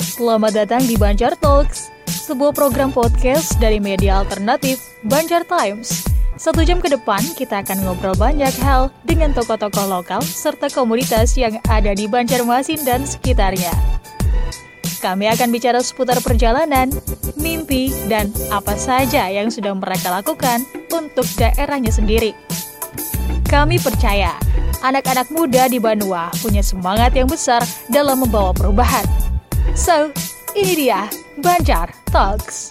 Selamat datang di Banjar Talks, sebuah program podcast dari media alternatif Banjar Times. Satu jam ke depan, kita akan ngobrol banyak hal dengan tokoh-tokoh lokal serta komunitas yang ada di Banjarmasin dan sekitarnya. Kami akan bicara seputar perjalanan, mimpi, dan apa saja yang sudah mereka lakukan untuk daerahnya sendiri. Kami percaya, anak-anak muda di Banua punya semangat yang besar dalam membawa perubahan. So, ini dia Banjar Talks.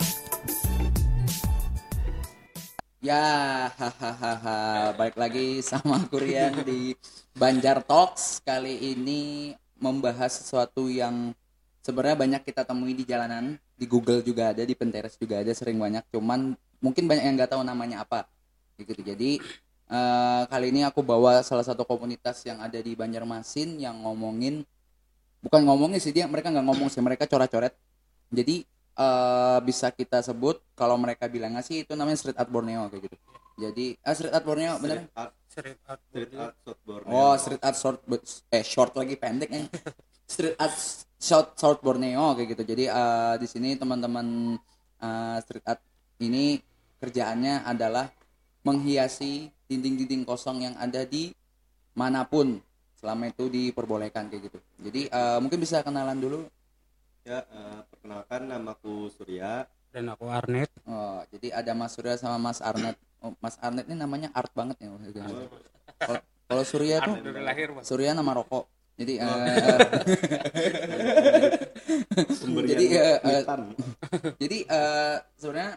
Ya, hahaha. Balik lagi sama Kurian di Banjar Talks. Kali ini membahas sesuatu yang sebenarnya banyak kita temui di jalanan, di Google juga ada, di Pinterest juga ada, sering banyak. Cuman mungkin banyak yang nggak tahu namanya apa. Gitu. Jadi eh, kali ini aku bawa salah satu komunitas yang ada di Banjarmasin yang ngomongin, bukan ngomongin sih dia, mereka nggak ngomong sih, mereka coret-coret. Jadi eh, bisa kita sebut kalau mereka bilangnya sih itu namanya street art Borneo kayak gitu. Jadi ah, street art Borneo bener? Street art, Street art street art short Borneo. Oh, street art short eh short lagi pendek ya. street art short short Borneo kayak gitu. Jadi eh, di sini teman-teman eh, street art ini kerjaannya adalah menghiasi dinding-dinding kosong yang ada di mana pun selama itu diperbolehkan kayak gitu. Jadi eh, mungkin bisa kenalan dulu. Ya, eh, perkenalkan namaku Surya. dan aku Arnet Oh, jadi ada Mas Surya sama Mas Arnet. Oh, Mas Arnet ini namanya art banget ya. Kalau kalau Surya tuh lahir mas Surya nama rokok. Jadi Oh. eh, Pemberian Jadi, kuitan. jadi eh, sebenarnya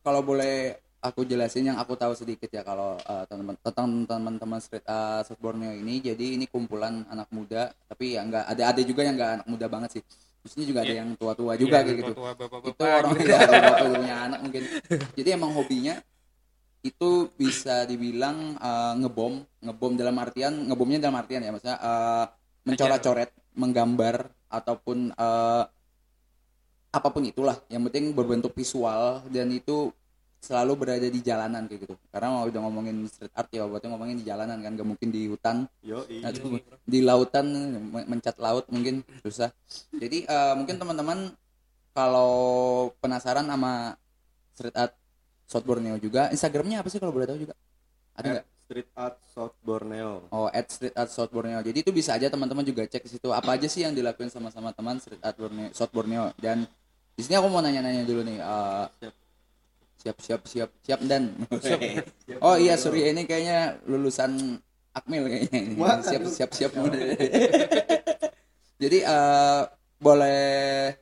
kalau boleh aku jelasin yang aku tahu sedikit ya kalau eh, teman-teman tentang teman-teman street uh, street Borneo ini. Jadi ini kumpulan anak muda tapi ya enggak ada ada juga yang enggak anak muda banget sih. Sini juga ada Iya. yang tua-tua juga kayak gitu. tua-tua, itu orang gitu. ya, bapak punya anak mungkin. Jadi emang hobinya itu bisa dibilang eh, ngebom ngebom dalam artian ngebomnya dalam artian ya maksudnya eh, mencoret-coret menggambar ataupun eh, apa pun itulah. Yang penting berbentuk visual dan itu selalu berada di jalanan kayak gitu karena mau udah ngomongin street art ya berarti ngomongin di jalanan kan gak mungkin di hutan Yo, Nah, iya. di lautan men- mencat laut mungkin susah. Jadi eh, mungkin teman-teman kalau penasaran sama street art South Borneo juga, Instagramnya apa sih kalau boleh tahu juga? Ada nggak? Street Art South Borneo. Oh, at street art South Borneo. Jadi itu bisa aja teman-teman juga cek di situ apa aja sih yang dilakuin sama-sama teman street art Borneo, South Borneo. Dan di sini aku mau nanya-nanya dulu nih. eh, siap siap siap siap dan. Oh iya Surya ini kayaknya lulusan Akmil kayaknya ini. Wah, siap siap siap. Jadi eh, boleh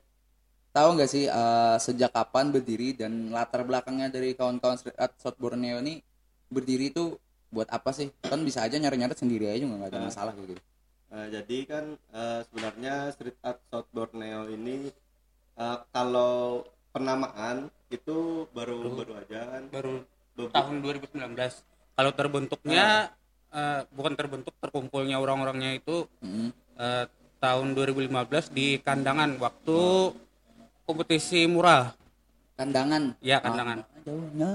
tahu nggak sih eh, sejak kapan berdiri dan latar belakangnya dari kawan-kawan street art South Borneo ini berdiri itu buat apa sih? Kan bisa aja nyari-nyari sendiri aja nggak ada Ah. masalah kayak gitu. Eh, jadi kan eh, sebenarnya Street Art South Borneo ini eh, kalau penamaan itu baru baru aja kan. baru Be- tahun 2019 kalau terbentuknya eh, bukan terbentuk terkumpulnya orang-orangnya itu Mm. eh, tahun 2015 di kandangan waktu kompetisi mural. Kandangan? Ya kandangan. Ah, jauhnya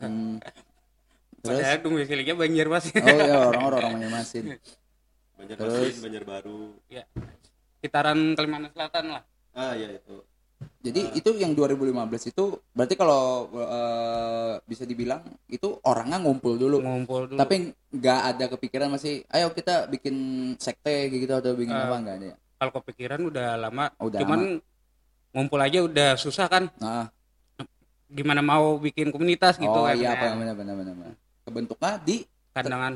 Hmm. terus? Padahal domisilinya Banjarmasin oh ya orang-orang orang Banjarmasin Banjarmasin, Terus? Banjarbaru. ya sekitaran Kalimantan Selatan lah. Ah ya itu. Jadi itu yang 2015 itu berarti kalau eh, bisa dibilang itu orangnya ngumpul dulu. ngumpul dulu Tapi nggak ada kepikiran masih ayo kita bikin sekte gitu atau bikin Eh, apa enggak ada ya? kalau kepikiran udah lama Oh, udah cuman ngumpul aja udah susah kan Nah, gimana mau bikin komunitas gitu oh kan iya apa benar benar benar. Kebentuknya di kandangan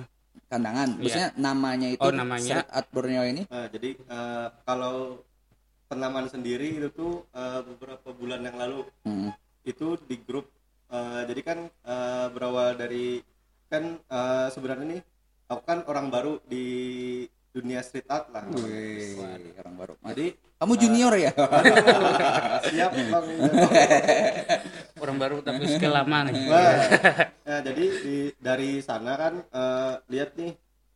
kandangan. Iya. Maksudnya namanya itu Oh, namanya. Art Borneo ini. Ah, jadi eh, kalau penamaan sendiri itu tuh eh, beberapa bulan yang lalu Hmm. itu di grup eh, jadi kan eh, berawal dari kan eh, sebenarnya nih aku kan orang baru di dunia street art lah Wih, orang baru. jadi Kamu junior ya? siap bang orang baru tapi skill lama nih Wah, ya, jadi di, dari sana kan eh, lihat nih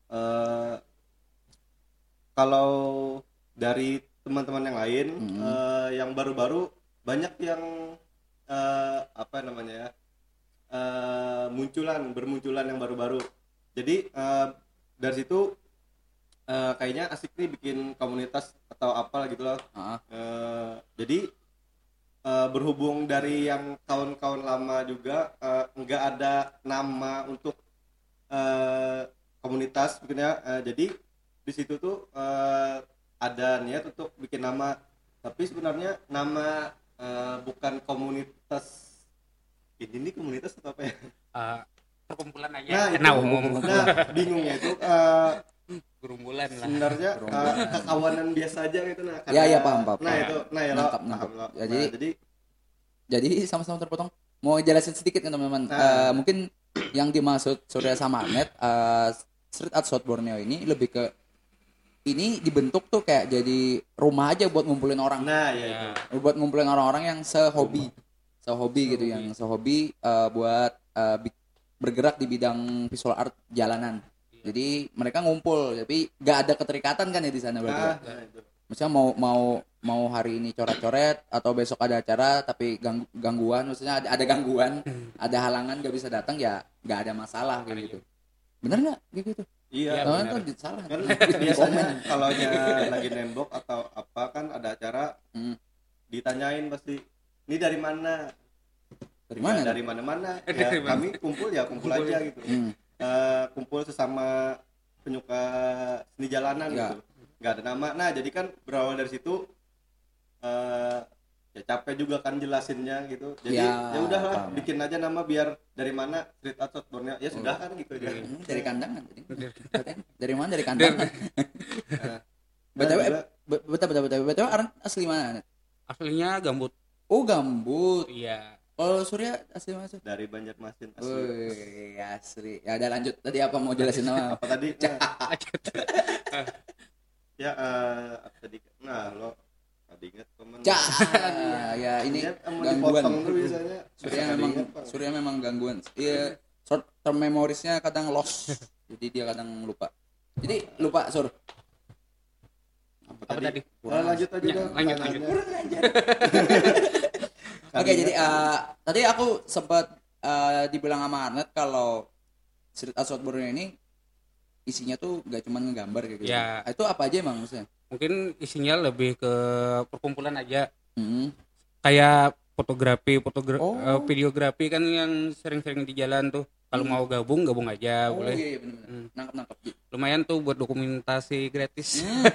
eh, kalau dari teman-teman yang lain Mhm. eh, yang baru-baru banyak yang eh, apa namanya ya eh, munculan bermunculan yang baru-baru. Jadi eh, dari situ eh, kayaknya asik nih bikin komunitas atau apa gitu loh. Ah, Eh, jadi eh, berhubung dari yang kawan-kawan lama juga eh, nggak ada nama untuk eh, komunitas mungkinnya Eh, jadi di situ tuh eh, ada niat untuk bikin nama tapi sebenarnya nama eh, bukan komunitas ini nih komunitas atau apa ya Eh, perkumpulan aja nah, karena itu- umum nah bingungnya itu eh, gerumbulan lah sebenarnya uh, kekawanan biasa aja gitu nah Ya, ya, paham, paham. nah itu nah ya lo Nangkap, nangkap. paham lo. Ya, Nah, jadi- jadi jadi sama-sama terpotong. Mau jelasin sedikit kan teman-teman. Nah. Eh, mungkin yang dimaksud Surya sama Ahmed eh, Street Art South Borneo ini lebih ke ini dibentuk tuh kayak jadi rumah aja buat ngumpulin orang. nah ya, ya itu buat ngumpulin orang-orang yang sehobi. Sehobi gitu Sehobi. yang sehobi eh, buat bi- bergerak di bidang visual art jalanan. Jadi mereka ngumpul tapi gak ada keterikatan kan ya di sana berarti ya? nah, nah, itu. Maksudnya mau mau mau hari ini coret-coret atau besok ada acara tapi gang- gangguan maksudnya ada, ada gangguan ada halangan gak bisa datang ya gak ada masalah kayak gitu. Bener nggak? Kayak gitu iya Ya, di- salah kan biasanya komen. kalau lagi nembok atau apa kan ada acara Hmm. ditanyain pasti ini dari mana dari mana Ya, dari mana-mana ya Dari mana? kami kumpul ya kumpul, Kumpul. aja gitu Hmm. Eh, kumpul sesama penyuka seni jalanan Ya. gitu nggak ada nama nah jadi kan berawal dari situ eh ya capek juga kan jelasinnya gitu. Jadi Ya, ya udahlah paham. bikin aja nama biar dari mana street art Borneo ya sudah kan gitu Hmm, dari kandangan tadi. Dari- dari mana? Dari kandangan. Btw juga, be- betul betul betul betul Aran asli mana? Aslinya gambut. Oh gambut. Iya. Kalau Surya asli mana Sur? dari Banjarmasin asli. Wih, asli. Ya udah lanjut. Tadi apa mau jelasin nama? apa tadi? Nah, ya eh, apa tadi? Nah lo tadi ingat komen Cah, ya ini gangguan. tuh biasanya. Surya Tadi memang. Surya memang gangguan. Iya short term memorisnya kadang lost. Jadi dia kadang lupa. Jadi lupa sur. Apa apa tadi? Ah, lanjut aja Ya, dong lanjut, pertanyaannya. Oke, jadi eh, tadi aku sempat eh, dibilang sama Arnet kalau South Borneo ini isinya tuh gak cuma ngegambar kayak gitu. Ya. Itu apa aja emang maksudnya? Mungkin isinya lebih ke perkumpulan aja Hmm. kayak fotografi fotogra Oh. eh, videografi kan yang sering-sering di jalan tuh kalau Hmm. mau gabung gabung aja Oh boleh iya, iya benar-benar. Hmm. Nangkep nangkep. lumayan tuh buat dokumentasi gratis Hmm.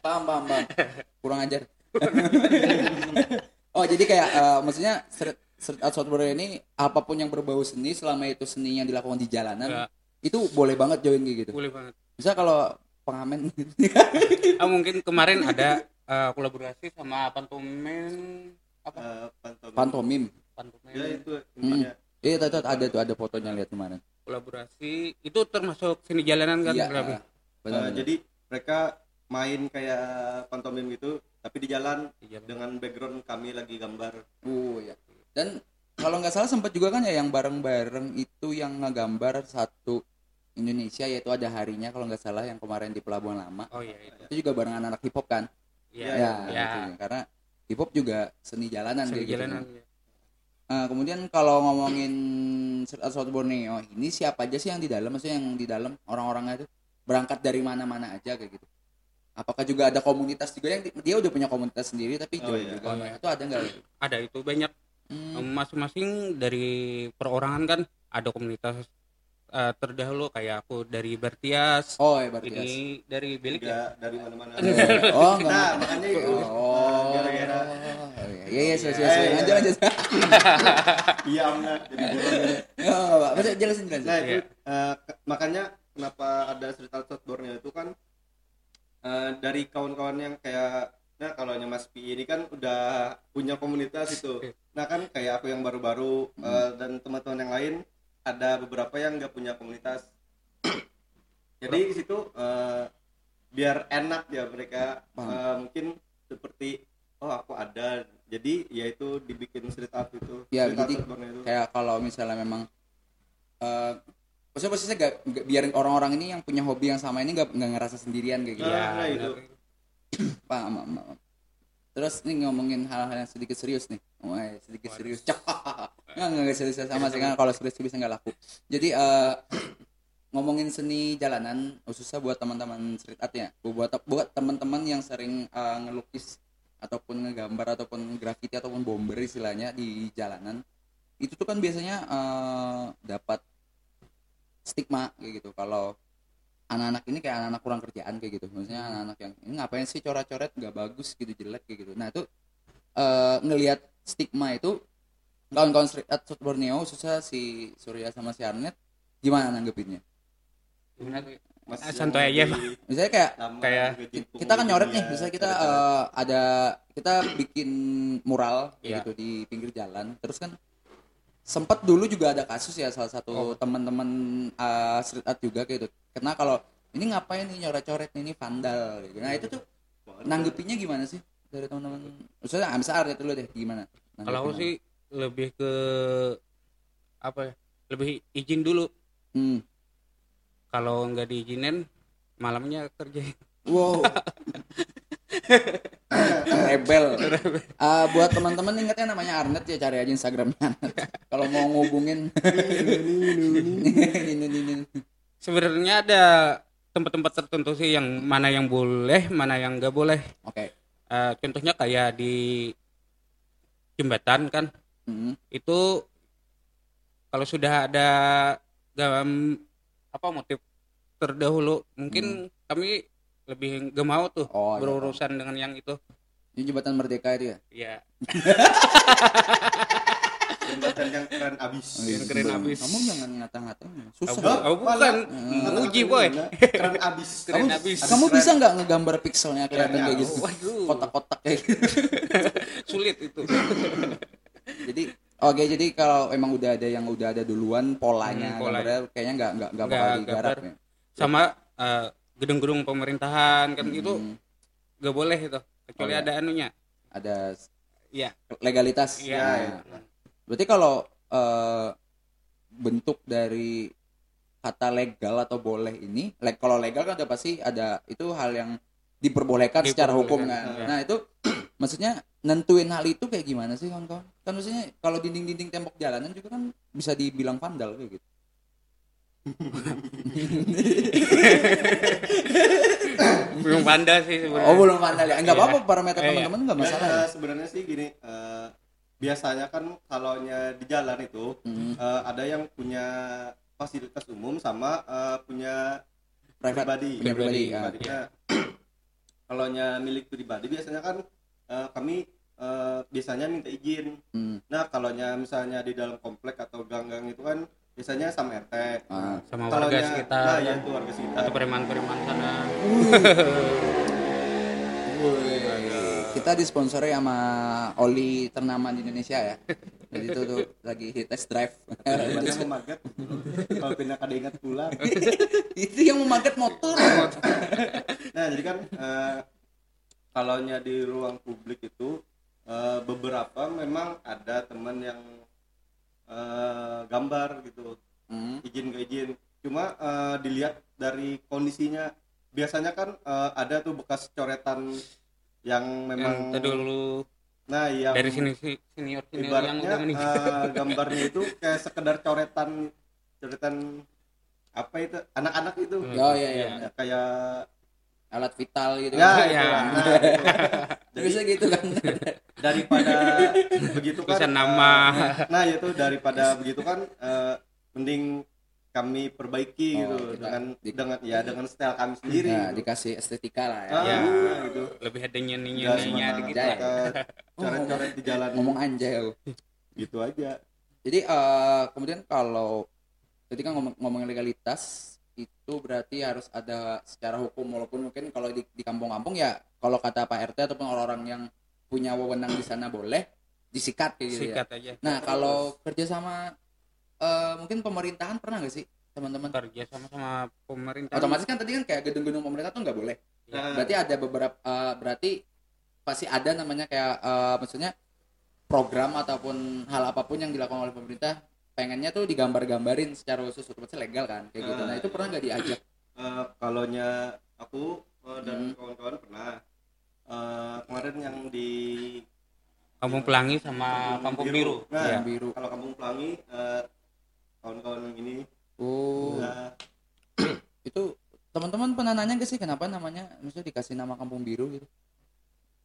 paham paham paham. Kurang ajar. oh jadi kayak eh, maksudnya Art South Borneo ini apa pun yang berbau seni selama itu seni yang dilakukan di jalanan Ya, itu boleh banget join gitu. boleh banget Misal kalau pengamen ah, mungkin kemarin ada eh, kolaborasi sama pantomen apa Eh, pantomim. pantomim. ya itu intinya Iya, itu, itu ada tuh ada fotonya lihat kemarin. kolaborasi itu termasuk seni jalanan kan Iya. Benar, Eh, benar. jadi mereka main kayak pantomim gitu tapi di jalan Di jalan. dengan background kami lagi gambar Oh ya. Dan kalau nggak salah sempat juga kan ya yang bareng-bareng itu yang ngegambar satu Indonesia yaitu ada harinya kalau nggak salah yang kemarin di Pelabuhan Lama. oh iya itu Itu juga bareng anak hip hop kan? iya Ya, ya, gitu. karena hip hop juga seni jalanan seni gitu. jalanan Nah, kemudian kalau ngomongin South Borneo, ini siapa aja sih yang di dalam? Maksudnya yang di dalam orang-orangnya itu berangkat dari mana-mana aja kayak gitu. Apakah juga ada komunitas juga yang di- dia udah punya komunitas sendiri tapi Oh, iya. juga? Oh, iya. Itu ada nggak? ada itu banyak Hmm. masing-masing dari perorangan kan ada komunitas eh, terdahulu kayak aku dari Bertias Oh, ya berarti. ini dari Belik ya dari mana-mana Oh, enggak. nah makanya itu Oh, gara-gara Iya, iya, sesuai, Eh, sesuai. iya. Lanjut, lanjut. iya enggak jadi. Ya, enggak, enggak. Maksudnya jelasin, jelasin. nah itu Iya. eh, makanya kenapa ada South Borneo itu kan eh, dari kawan-kawan yang kayak nah kalau yang Mas Pi ini kan udah punya komunitas itu Iya. nah kan kayak aku yang baru-baru eh, dan teman-teman yang lain ada beberapa yang nggak punya komunitas jadi di situ eh, biar enak ya mereka Paham. eh, mungkin seperti oh aku ada jadi yaitu dibikin street art itu Ya, street jadi itu Kayak kalau misalnya memang eh maksudnya posisinya gak, gak- biar orang-orang ini yang punya hobi yang sama ini gak, nggak ngerasa sendirian kayak gitu. Iya, ya nah, itu. Paham, paham, paham. Terus nih ngomongin hal-hal yang sedikit serius nih. Wah, sedikit serius. Nggak, nggak serius sama sih kan kalau serius bisa nggak laku. Jadi eh ngomongin seni jalanan khususnya buat teman-teman street art ya buat buat teman-teman yang sering eh, ngelukis ataupun ngegambar ataupun graffiti ataupun bomber istilahnya di jalanan itu tuh kan biasanya eh, dapat stigma kayak gitu. Kalau anak-anak ini kayak anak-anak kurang kerjaan kayak gitu. Maksudnya anak-anak yang ini ngapain sih coret-coret? Nggak bagus gitu jelek kayak gitu. Nah itu eh, ngelihat stigma itu kawan-kawan street art Borneo khususnya si Surya sama si Arnet gimana nanggepinnya? Gimana? Mas Ah, santai aja, Pak. misalnya kayak Kayak kita kan nyoret nih misalnya ya, kita eh, ada kita bikin mural Iya. gitu di pinggir jalan. Terus kan sempat dulu juga ada kasus ya salah satu Oh. teman-teman eh, street art juga kayak gitu. Karena kalau ini ngapain nih nyoret-coret ini vandal? Gitu. nah itu tuh nanggepinnya gimana sih dari teman-teman maksudnya bisa Arnet dulu deh gimana? Kalau aku sih lebih ke apa ya lebih izin dulu hmm. kalau nggak diizinin malamnya kerja Wow. Rebel. Ah, buat teman-teman ingatnya namanya Arnet ya cari aja Instagramnya. Kalau mau ngubungin. Sebenarnya ada tempat-tempat tertentu sih yang mana yang boleh mana yang nggak boleh Oke. Eh, contohnya kayak di jembatan kan Hmm. itu kalau sudah ada gam apa motif terdahulu mungkin kami lebih gak mau tuh Oh, iya. berurusan dengan yang itu Ini jembatan Merdeka itu ya. ya jembatan yang keren abis Yang keren abis. Kamu jangan ngata-ngata. Susah. Abu, abu bukan Malah- menguji boy keren abis Keren kamu, abis. kamu keren. bisa nggak ngegambar pixelnya kelihatan kayak gitu? Waduh. Kotak-kotak kayak gitu. sulit itu jadi oke jadi kalau emang udah ada yang udah ada duluan polanya, Hmm, pola. gambarnya kayaknya nggak nggak nggak Nggak bakal digarap ya. sama eh, gedung-gedung pemerintahan kan itu Hmm, gak boleh itu kecuali Oh, iya. ada anunya ada Iya. legalitas. Iya. Nah, Berarti kalau eh, bentuk dari kata legal atau boleh ini, le- kalau legal kan udah pasti ada itu hal yang diperbolehkan secara hukum Diperbolehkan, kan. iya. Nah itu maksudnya nentuin hal itu kayak gimana sih kawan-kawan? Kan maksudnya kalau dinding-dinding tembok jalanan juga kan bisa dibilang vandal kayak gitu. belum pandai sih sebenarnya Oh belum vandal ya? Enggak Iya. apa-apa parameter Iya. teman-teman nggak Ya, masalah. ya? sebenarnya sih gini eh, biasanya kan kalau di jalan itu Hmm, eh, ada yang punya fasilitas umum sama eh, punya private pribadi punya pribadi, ya. Pribadi. Nah, kalau milik pribadi biasanya kan eh, kami eh, biasanya minta izin Hmm, nah kalau misalnya di dalam komplek atau gang-gang itu kan biasanya sama RT ah. sama Kalau warga sekitar nah ya itu warga sekitar atau preman-preman sana kita disponsori sama oli ternama di Indonesia ya. Jadi itu tuh lagi test drive. Daripada memaget kalau pindah kada ingat pulang itu yang memakai motor. nah jadi kan eh, kalau nya di ruang publik itu eh, beberapa memang ada teman yang eh, gambar gitu Hmm, izin gak izin cuma eh, dilihat dari kondisinya biasanya kan ada tuh bekas coretan yang yang memang tadi dulu nah yang dari sini si senior senior yang ibaratnya meninggal. eh, gambarnya itu kayak sekedar coretan coretan apa itu anak-anak itu. Oh iya iya. Ya, kayak Alat vital gitu. ya, ya. itu. Nah, itu. Jadi Bisa gitu kan. daripada begitu kan Tulisan eh, nama. nah itu daripada begitu kan eh, mending kami perbaiki Oh, gitu kita- dengan di- dengan ya dengan style kami sendiri Nah, gitu. dikasih estetika lah ya. Ah, Ya. gitu lebih ada nyanyi nyanyinya dikit Jaya. lah kita coret-coret di jalan Ngomong anjay gitu aja Jadi eh, kemudian kalau tadi kan ngomong, ngomongin legalitas itu berarti harus ada secara hukum walaupun mungkin kalau di, di kampung-kampung ya kalau kata Pak RT ataupun orang-orang yang punya wewenang di sana boleh disikat kayak gitu ya. sikat aja Nah kalau kerjasama eh, mungkin pemerintahan pernah nggak sih teman-teman? kerja sama sama pemerintah Otomatis kan tadi kan kayak gedung-gedung pemerintah tuh nggak boleh. Nah, Berarti ada beberapa eh, berarti pasti ada namanya kayak eh, maksudnya program ataupun hal apa pun yang dilakukan oleh pemerintah pengennya tuh digambar-gambarin secara khusus otomatis legal kan kayak gitu. Nah itu pernah nggak diajak? eh, kalau nya aku eh, dan Hmm. kawan-kawan pernah Eh, kemarin yang di kampung pelangi sama kampung biru, Nah, ya Yang biru. kalau kampung pelangi eh, kawan-kawan ini Oh. eh, itu teman-teman pernah nanya gak sih kenapa namanya maksudnya dikasih nama kampung biru gitu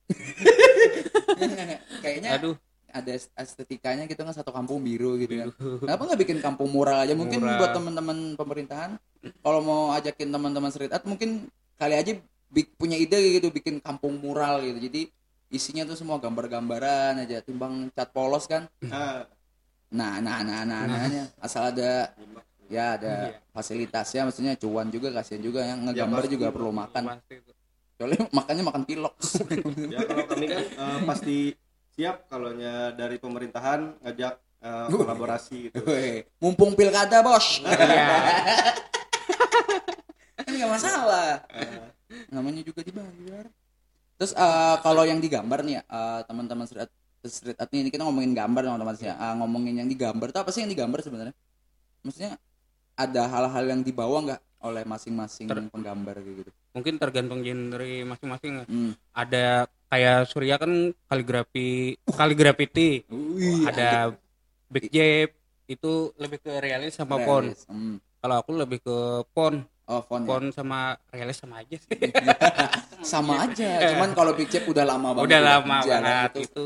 kayaknya aduh ada estetikanya gitu kan satu kampung biru gitu kan. Kenapa nggak bikin kampung mural aja? Mungkin Mural. buat teman-teman pemerintahan kalau mau ajakin teman-teman street art mungkin kali aja punya ide gitu bikin kampung mural gitu. Jadi isinya tuh semua gambar-gambaran aja timbang cat polos kan. Ah, nah nah nah nah nahnya asal ada ya ada Iya. fasilitasnya maksudnya cuan juga kasihan juga yang ngegambar pasti. juga perlu makan. Soalnya makannya makan pilok. Ya kalau kami kan eh, pasti siap kalaunya dari pemerintahan ngajak eh, kolaborasi gitu. Mumpung pilkada bos. Iya. kan nggak masalah. Eh, namanya juga dibayar. Terus eh, kalau yang digambar nih ya eh, teman-teman street art, street art ini kita ngomongin gambar dong teman-teman. Ya Eh, ngomongin yang digambar itu apa sih yang digambar sebenarnya? Maksudnya ada hal-hal yang dibawa nggak oleh masing-masing Ter- penggambar gitu? Mungkin tergantung genre masing-masing hmm. ada kayak Surya kan kaligrafi kaligrafiti Wih, ada Big Jab itu lebih ke realis sama pon. realis. Hmm. kalau aku lebih ke pon. Oh font ya? pon sama realis sama aja sih. Sama aja cuman kalau Big Chap udah lama banget udah lama jalan banget itu. itu.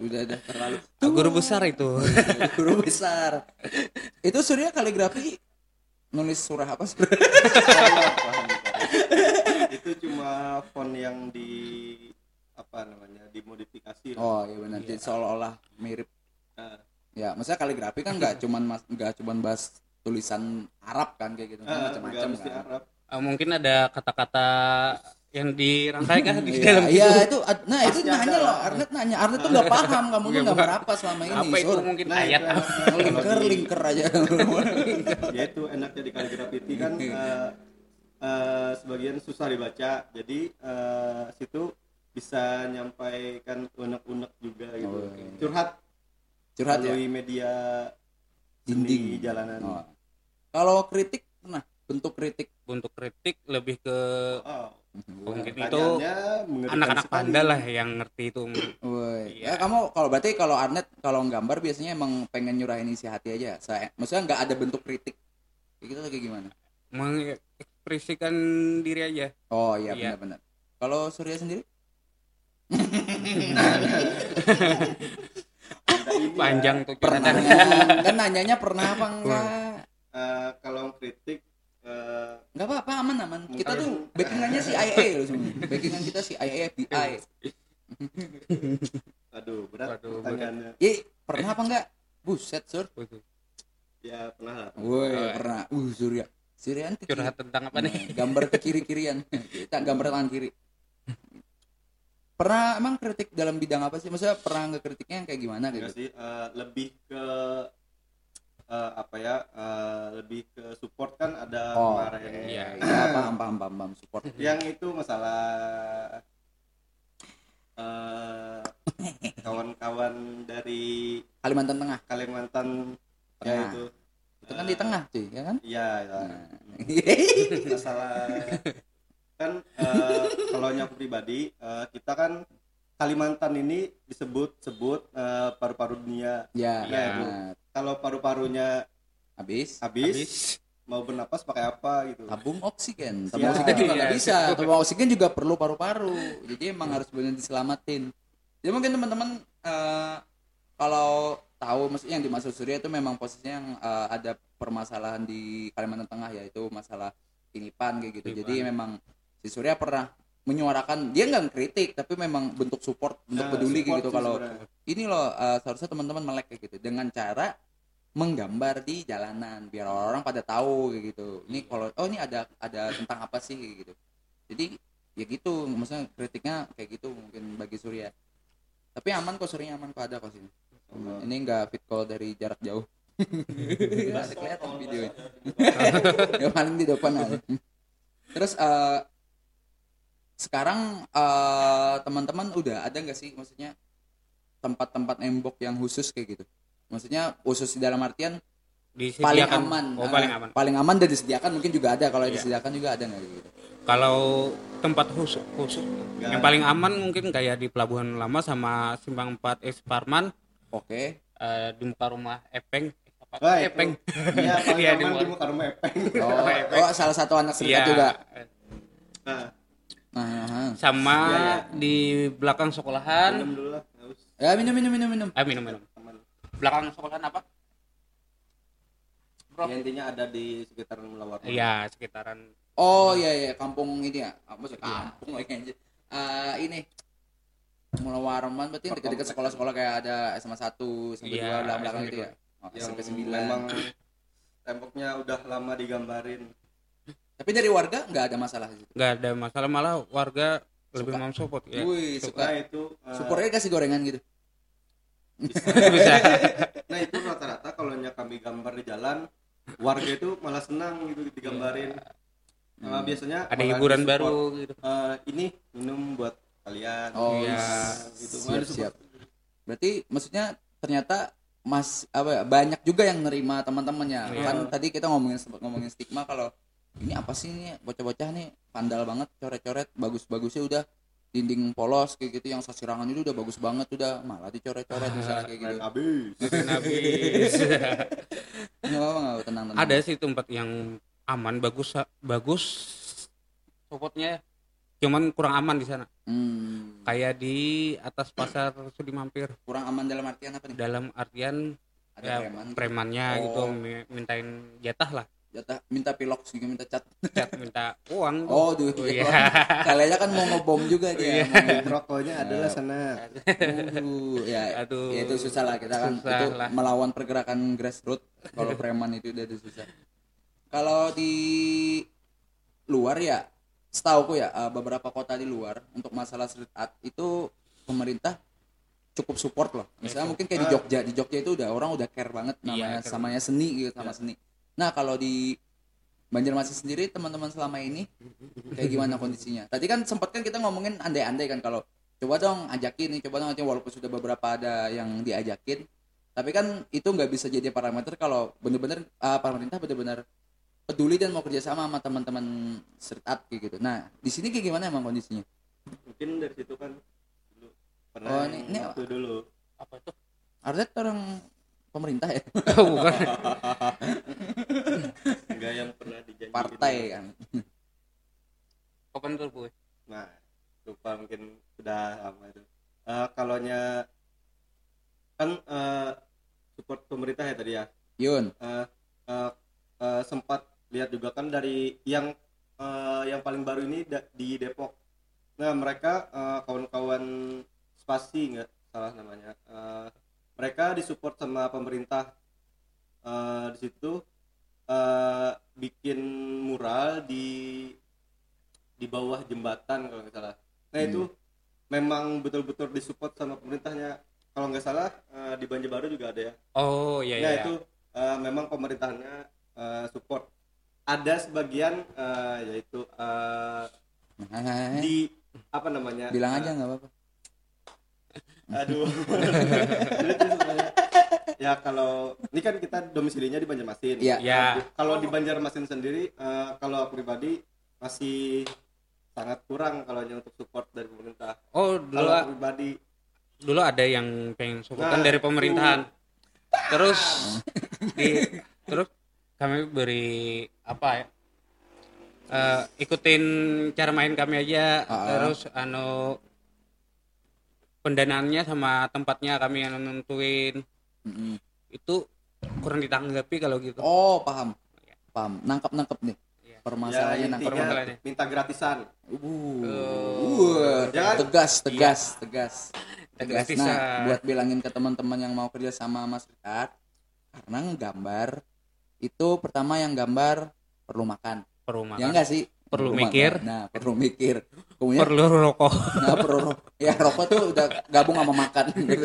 Udah udah terlalu guru besar itu. Guru besar. Itu Surya kaligrafi nulis surah apa sih? Itu cuma font yang di apa namanya dimodifikasi lah. oh iya benar. Jadi seolah-olah mirip. Ah, ya maksudnya kaligrafi kan nggak cuman mas nggak cuman bahas tulisan Arab kan kayak gitu. Kan ah, macam-macam nggak kan. Arab. Eh, mungkin ada kata-kata yang dirangkaikan di Iya, dalam iya situ. itu nah itu Pasti nanya loh. Arnet nanya. Arnet tuh nggak paham kamu tuh Iya, gambar Pak. apa selama ini apa itu Sur? mungkin Nah, ayat? linker di- linker aja. Ya itu enaknya di kaligrafiti kan eh, eh, sebagian susah dibaca. Jadi eh, situ bisa nyampaikan unek-unek juga gitu Oh, iya. curhat curhat ya melalui media Dinding. jalanan Oh. kalau kritik pernah bentuk kritik untuk kritik lebih ke oh, mungkin itu anak-anak panda lah yang ngerti itu Woi. Iya. Ya, kamu kalau berarti kalau Arnet kalau gambar biasanya emang pengen nyurahin isi hati aja. Saya maksudnya nggak ada bentuk kritik. Kayak gitu lagi gimana? mengekspresikan diri aja Oh iya Iya. benar-benar. Kalau Surya sendiri? Panjang tuh Pernah kan nanyanya pernah apa enggak? eh, kalau kritik eh, Enggak apa-apa aman aman. Kita tuh backingannya CIA loh semua. Backingan kita CIA FBI. aduh berat Waduh, pertanyaannya Ih, pernah apa enggak? Buset, Sur. ya pernah lah Woi, pernah. Uh, Surya. Surya kiri. curhat tentang apa nih gambar ke kiri-kirian. Kita gambar tangan kiri. Pernah emang kritik dalam bidang apa sih? Maksudnya pernah nggak kritiknya yang kayak gimana enggak gitu? sih eh, lebih ke eh, apa ya eh, lebih ke support kan ada Oh, kemarin iya. ya, paham, paham, paham, paham, support. yang itu masalah eh, kawan-kawan dari Kalimantan Tengah, Kalimantan ya Tengah. itu itu kan di tengah, cuy, ya kan? iya ya. Nah. masalah kan eh, kalau aku pribadi eh, kita kan Kalimantan ini disebut-sebut eh, paru-paru dunia ya, Iya, nah, kalau paru-parunya habis habis, mau bernapas pakai apa gitu tabung oksigen. Iya. Tabung oksigen juga nggak Iya. bisa. Tabung oksigen juga perlu paru-paru. Jadi emang harus benar diselamatin. Jadi mungkin teman-teman eh, kalau tahu maksudnya yang dimaksud Surya itu memang posisinya yang eh, ada permasalahan di Kalimantan Tengah yaitu masalah kinipan kayak gitu. Jadi memang si Surya pernah menyuarakan dia nggak kritik tapi memang bentuk support bentuk Nah, peduli support gitu kalau sebenarnya. ini loh eh, seharusnya teman-teman melek kayak gitu dengan cara menggambar di jalanan biar orang-orang pada tahu kayak gitu. Ini kalau oh ini ada ada tentang apa sih kayak gitu. Jadi ya gitu maksudnya kritiknya kayak gitu mungkin bagi Surya. Tapi aman kok Surya aman kok ada kok sini. Ini enggak fit call dari jarak jauh. Ada kelihatan videonya. ya paling di depan aja. Terus eh, sekarang eh, teman-teman udah ada nggak sih maksudnya tempat-tempat nembok yang khusus kayak gitu maksudnya khusus di dalam artian paling disediakan aman oh paling aman paling aman dan disediakan mungkin juga ada kalau yang Iya. disediakan juga ada nggak gitu kalau tempat khusus khusus Nggak yang ada. paling aman mungkin kayak di pelabuhan lama sama simpang 4 S Parman oke eh, di muka rumah Epeng apa Wah, itu. Epeng. Iya, paling Iya, di aman mall. di muka rumah Epeng. Oh, oh salah satu anak serikat Iya. juga. Nah, Nah, Sama Iya, iya. di belakang sekolahan. minum dulu lah. Ya minum minum minum minum. Ah minum minum. Belakang sekolahan apa? Bro. Ya, intinya ada di sekitaran Melawar. Iya sekitaran. Oh iya iya kampung ini ya. Apa sih Iya. kampung lagi anjir. Eh, ini Mula Warman berarti yang dekat-dekat sekolah-sekolah kayak ada SMA 1, SMA 2 Iya, belakang-belakang SMA itu ya. Oh, SMP 9. memang temboknya udah lama digambarin. Tapi dari warga nggak ada masalah nggak ada masalah malah warga lebih Suka. mensupport ya. Wih, Nah, suka. itu eh, Supportnya kasih gorengan gitu. Bisa. Nah, itu rata-rata kalau kami gambar di jalan, warga itu malah senang gitu digambarin. Eh, biasanya Ada hiburan baru gitu. eh, ini minum buat kalian. Oh, Iya. gitu. Siap, Malah siap. Berarti maksudnya ternyata Mas apa ya, banyak juga yang nerima teman-temannya. Iya. Kan tadi kita ngomongin sempat ngomongin stigma kalau ini apa sih ini bocah-bocah nih vandal banget coret-coret bagus-bagusnya udah dinding polos kayak gitu yang sasirangan itu udah bagus banget udah malah dicoret-coret misalnya kayak gitu. Habis. Habis. Nggak apa nggak tenang tenang. ada sih tempat yang aman bagus bagus supportnya cuman kurang aman di sana Hmm, kayak di atas pasar Sudi Mampir kurang aman dalam artian apa nih? dalam artian Ada ya, preman. premannya Oh. gitu mi- mintain jatah lah Jatah minta pilok juga minta cat. cat minta uang. Oh, duh. Oh, iya. Kalian kan mau ngebom juga dia. mau- Rokoknya adalah sana. Aduh, ya, Aduh. ya itu susah lah kita kan Susah itu lah. melawan pergerakan grassroots kalau preman itu udah susah. Kalau di luar ya, setauku ya eh, beberapa kota di luar untuk masalah street art itu pemerintah cukup support loh. Misalnya mungkin kayak di Jogja, di Jogja itu udah orang udah care banget namanya care samanya seni gitu sama seni. Nah kalau di Banjarmasin sendiri teman-teman selama ini kayak gimana kondisinya? Tadi kan sempat kan kita ngomongin andai-andai kan kalau coba dong ajakin nih, coba dong ajakin walaupun sudah beberapa ada yang diajakin, tapi kan itu nggak bisa jadi parameter kalau bener-bener uh, pemerintah bener-bener peduli dan mau kerjasama sama teman-teman art kayak gitu. Nah di sini kayak gimana emang kondisinya? Mungkin dari situ kan dulu Oh, pernah ini- ini waktu dulu. apa tuh Ardet orang pemerintah ya, bukan Enggak yang pernah dijanjikan. partai kan. kapan tuh boy Nah, lupa mungkin sudah lama itu. Eh kalau nya kan eh, support pemerintah ya tadi ya. Yun, Eh, eh, eh, sempat lihat juga kan dari yang eh, yang paling baru ini da- di Depok. Nah, mereka kawan-kawan spasi nggak salah namanya. Eh, mereka disupport sama pemerintah. Eh, di situ eh, bikin mural di di bawah jembatan kalau nggak salah. Nah, Hmm. itu memang betul-betul disupport sama pemerintahnya. Kalau nggak salah eh, di Banjarbaru juga ada ya. oh iya Nah iya itu eh, memang pemerintahnya eh, support. Ada sebagian eh, yaitu Nah, di apa namanya? bilang aja nggak apa-apa. Aduh. Itu ya kalau ini kan kita domisilinya di Banjarmasin. Iya. ya Kalau di Banjarmasin sendiri, eh, kalau aku pribadi masih sangat kurang kalau hanya untuk support dari pemerintah. oh dulu Kalau aku pribadi, dulu ada yang pengen support kan Nah, dari pemerintahan terus di terus kami beri apa ya eh, ikutin cara main kami aja Ah. terus anu pendanaannya sama tempatnya kami yang nentuin Mm-mm. itu kurang ditanggapi kalau gitu Oh paham, paham. Nangkep nangkep nih. Iya. Permasalahannya ya permasalahannya. minta gratisan. Uh, uh, Jangan- tegas, tegas, tegas, tegas. Tegas Nah, buat bilangin ke teman-teman yang mau kerja sama Mas Rikat, karena nggambar itu pertama yang gambar perlu makan, perlu ya makan enggak sih? Perlu makan. mikir. Nah, perlu mikir. Kemudian perlu rokok nah, perlu ya rokok tuh udah gabung sama makan.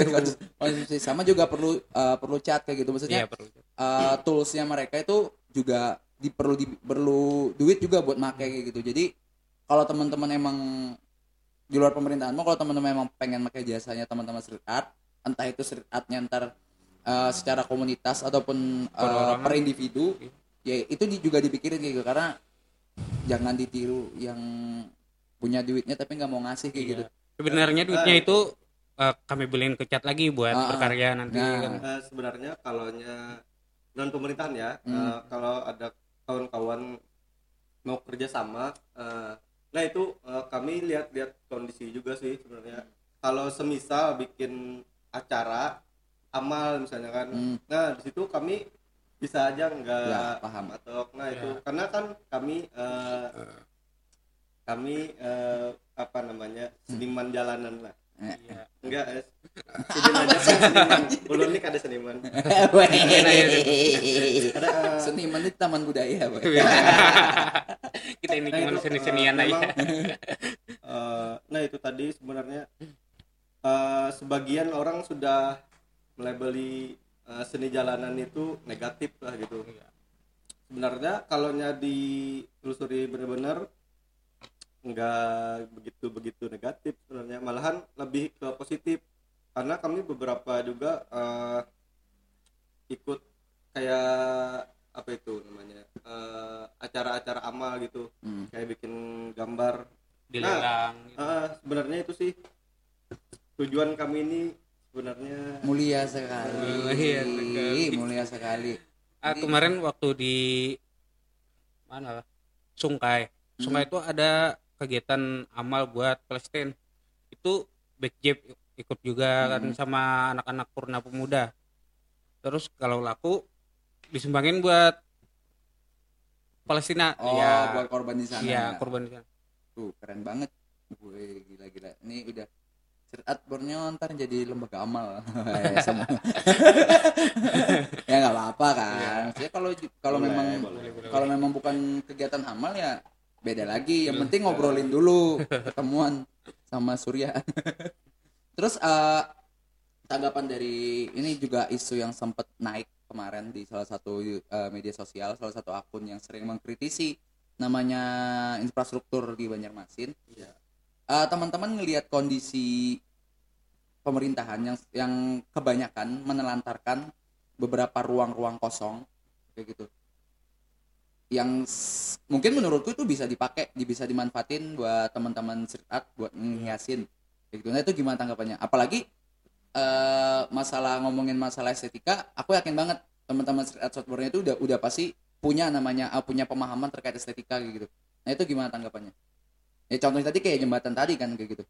Konsumsi sama juga perlu eh, perlu cat kayak gitu maksudnya. perlu uh, toolsnya mereka itu juga di, perlu di, perlu duit juga buat make kayak gitu jadi kalau teman-teman emang di luar pemerintahan mau kalau teman-teman emang pengen pakai jasanya teman-teman street art entah itu street artnya ntar uh, secara komunitas ataupun uh, per individu ya itu di- juga dipikirin kayak gitu karena jangan ditiru yang punya duitnya tapi nggak mau ngasih kayak Iya. gitu sebenarnya duitnya itu eh, kami beliin ke cat lagi buat ah. berkarya nanti Nah. kan. Eh, sebenarnya kalaunya dan pemerintahan ya Hmm. eh, kalau ada kawan-kawan mau kerja sama eh, nah itu eh, kami lihat-lihat kondisi juga sih sebenarnya kalau semisal bikin acara amal misalnya kan Hmm. nah di situ kami bisa aja nggak Ya, paham. matok nah Ya. itu karena kan kami eh, kami eh, apa namanya seniman jalanan lah. Eh, Iya. enggak es izin aja kan seniman Ulunik ada seniman. Weh. ada eh, Seniman di Taman Budaya, weh. kita ini Nah, cuma itu, seni-senian aja. eh, nah itu tadi sebenarnya eh, sebagian orang sudah melabeli eh, seni jalanan itu negatif lah gitu Iya. sebenarnya kalau nya ditelusuri benar-benar nggak begitu begitu negatif sebenarnya malahan lebih ke positif karena kami beberapa juga eh, ikut kayak apa itu namanya eh, acara-acara amal gitu Hmm. kayak bikin gambar dilelang gitu. Ah, sebenarnya itu sih tujuan kami ini sebenarnya Mulia sekali. Mulia sekali. Mulia sekali. Ah, kemarin waktu di mana lah? Sungkai. Sungkai itu ada kegiatan amal buat Palestina. Itu backjab ikut juga kan Hmm. sama anak-anak purna pemuda. Terus kalau laku disumbangin buat Palestina. Oh, Iya. buat korban di sana. Iya, ya? korban di sana. Tuh, keren banget. Gue gila-gila. Ini udah Cerat Borneo ntar jadi lembaga amal Eh, semua. ya nggak apa-apa kan. Maksudnya kalau kalau memang kalau memang bukan kegiatan amal ya beda lagi. Yang penting ngobrolin dulu ketemuan sama Surya. Terus eh, tanggapan dari ini juga isu yang sempat naik kemarin di salah satu eh, media sosial, salah satu akun yang sering mengkritisi namanya infrastruktur di Banjarmasin. Iya. Eh, teman-teman ngelihat kondisi pemerintahan yang yang kebanyakan menelantarkan beberapa ruang-ruang kosong kayak gitu. Yang mungkin menurutku itu bisa dipakai di- bisa dimanfaatin buat teman-teman street art buat kayak gitu. Nah itu gimana tanggapannya? Apalagi eh, masalah ngomongin masalah estetika aku yakin banget teman-teman street art itu udah udah pasti punya namanya eh, punya pemahaman terkait estetika gitu. Nah itu gimana tanggapannya ya contohnya tadi kayak jembatan tadi kan kayak gitu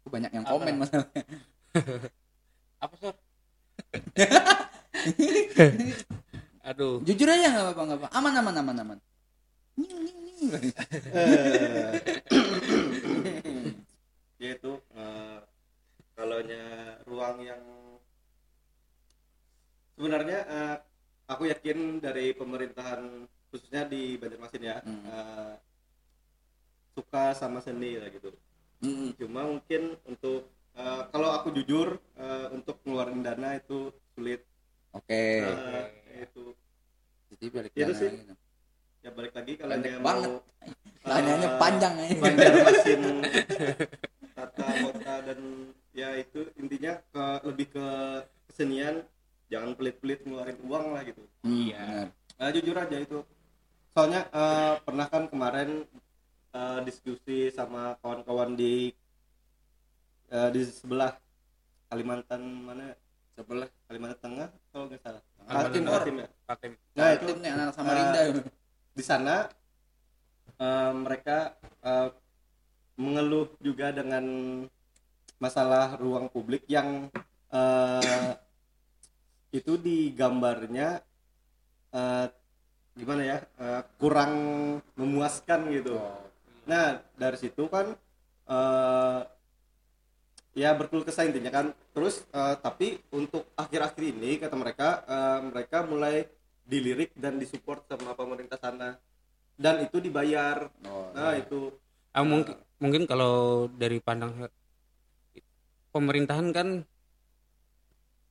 Aku banyak yang Apa? komen masalahnya Apa, Sor? Aduh. jujur aja nggak apa-apa nggak apa aman aman aman aman yaitu eh, kalaunya ruang yang sebenarnya eh, aku yakin dari pemerintahan khususnya di Banjarmasin ya Hmm. eh, suka sama seni lah gitu Mm, cuma mungkin untuk eh, kalau aku jujur eh, untuk ngeluarin dana itu sulit oke Eh, itu jadi balik Itu dana sih. lagi. ya balik lagi kalau dia banget. mau Tanyanya eh, panjang aja Banjarmasin tata kota dan ya itu intinya ke lebih ke kesenian jangan pelit-pelit ngeluarin uang lah gitu Hmm, Iya. benar. nah, jujur aja itu soalnya eh, pernah kan kemarin eh, diskusi sama kawan-kawan di eh, di sebelah Kalimantan mana sebelah Kalimantan Tengah kalau nggak salah Kaltim. Kaltim ya. Patim. nah itu nih anak Samarinda di sana eh, mereka eh, mengeluh juga dengan masalah ruang publik yang eh, itu di gambarnya eh, gimana ya eh, kurang memuaskan gitu. Nah dari situ kan eh, ya berkeluh kesah intinya kan. Terus eh, tapi untuk akhir-akhir ini kata mereka eh, mereka mulai dilirik dan disupport sama pemerintah sana dan itu dibayar. oh, Nah itu Ah, mungkin mungkin kalau dari pandang pemerintahan kan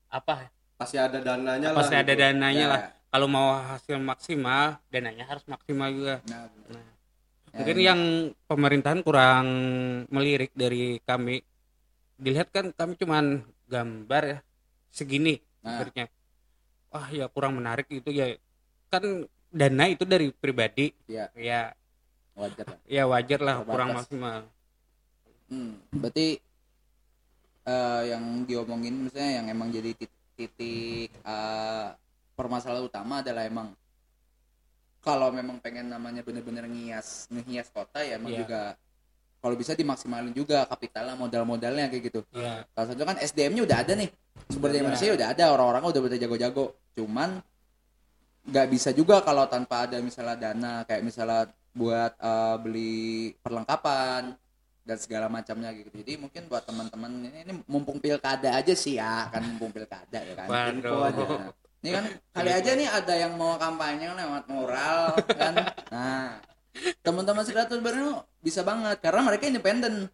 apa pasti ada dananya lah. pasti ada gitu. dananya Ya. lah kalau mau hasil maksimal dananya harus maksimal juga nah, benar. Nah, mungkin ini- yang pemerintahan kurang melirik dari kami. Dilihat kan kami cuman gambar ya segini Nah. gambarnya. Wah ya kurang menarik itu ya. Kan dana itu dari pribadi. Ya ya. Wajar lah. Ya wajar lah Terbatas. kurang maksimal. Hmm, berarti eh, yang diomongin misalnya yang emang jadi tit- titik eh, permasalahan utama adalah emang kalau memang pengen namanya bener-bener ngias ngehias kota ya emang Iya. juga kalau bisa dimaksimalin juga kapitalnya modal-modalnya kayak gitu Iya. salah satu kan SDM-nya udah ada nih sumber daya Iya. manusia udah ada orang-orang udah pada jago-jago cuman nggak bisa juga kalau tanpa ada misalnya dana kayak misalnya buat eh, beli perlengkapan dan segala macamnya gitu jadi mungkin buat teman-teman ini, ini mumpung pilkada aja sih ya kan mumpung pilkada ya kan Waduh. info aja ini kan kali aja nih ada yang mau kampanye lewat moral kan? Nah teman-teman Siratul Baru bisa banget karena mereka independen.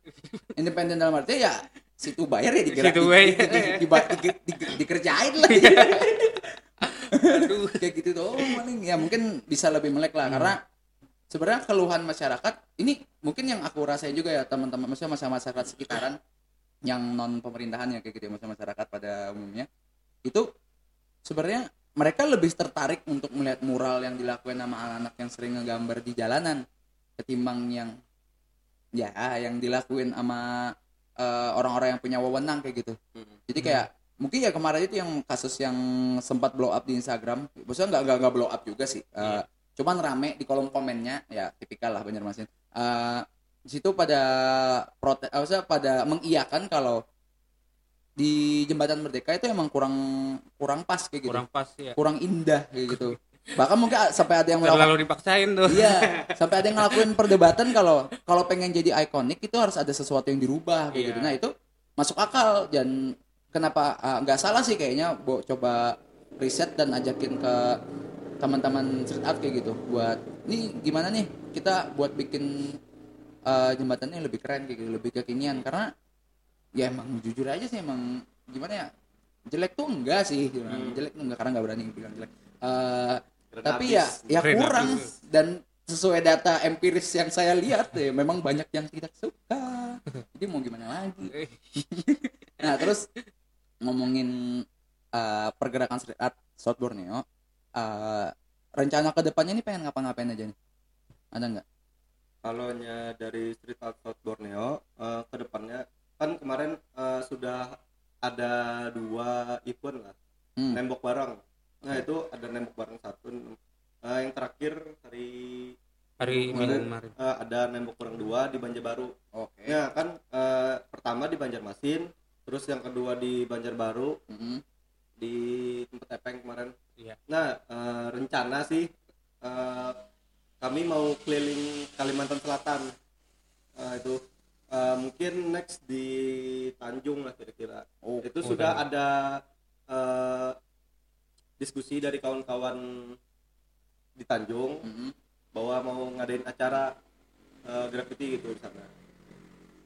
Independen dalam arti ya situ bayar ya digerak Situ bayar. di- di- di- di- di- dikerjain lah. Aduh. Kayak gitu tuh paling. Ya mungkin bisa lebih melek lah karena sebenarnya keluhan masyarakat ini mungkin yang aku rasain juga ya teman-teman maksudnya masyarakat masyarakat sekitaran yang non pemerintahan ya kayak gitu ya masyarakat pada umumnya. Itu sebenarnya mereka lebih tertarik untuk melihat mural yang dilakukan sama anak-anak yang sering ngegambar di jalanan ketimbang yang ya yang dilakuin sama eh, orang-orang yang punya wewenang kayak gitu. Jadi kayak mungkin ya kemarin itu yang kasus yang sempat blow up di Instagram. Maksudnya nggak nggak blow up juga sih. Eh, cuman rame di kolom komennya. Ya tipikal lah Banjarmasin Eh, di situ pada protes eh, maksudnya pada mengiyakan kalau di jembatan Merdeka itu emang kurang kurang pas kayak gitu. Kurang pas ya kurang indah kayak gitu. Bahkan mungkin sampai ada yang melakukan terlalu dipaksain tuh. Iya sampai ada yang ngelakuin perdebatan kalau kalau pengen jadi ikonik itu harus ada sesuatu yang dirubah kayak Iya. gitu. Nah itu masuk akal dan kenapa nggak salah sih kayaknya Bo coba riset dan ajakin ke teman-teman street art kayak gitu buat nih gimana nih kita buat bikin eh, jembatannya lebih keren kayak gitu lebih kekinian. Karena ya emang jujur aja sih emang gimana ya jelek tuh enggak sih jelek tuh enggak karena nggak berani bilang jelek. Eh, Keren tapi ya ya Keren kurang. dan sesuai data empiris yang saya lihat ya memang banyak yang tidak suka. Jadi mau gimana lagi? Nah terus ngomongin eh, pergerakan street art South Borneo eh, rencana ke depannya ini pengen ngapa-ngapain aja nih? Ada nggak kalau dari Street Art South Borneo eh, ke depannya kan kemarin eh, sudah ada dua event lah Hmm. nembok bareng nah itu ada nembok bareng satu Eh, yang terakhir hari hari Kemarin. eh, ada nembok bareng dua di Banjarbaru oke ya kan eh, pertama di Banjarmasin terus yang kedua di Banjarbaru Mm-mm. di tempat Epeng kemarin Iya. nah eh, rencana sih eh, kami mau keliling Kalimantan Selatan Eh, itu eh, mungkin next di Tanjung lah kira-kira. Oh, itu oh, sudah ada eh, diskusi dari kawan-kawan di Tanjung Mm-mm. bahwa mau ngadain acara eh, graffiti gitu di sana.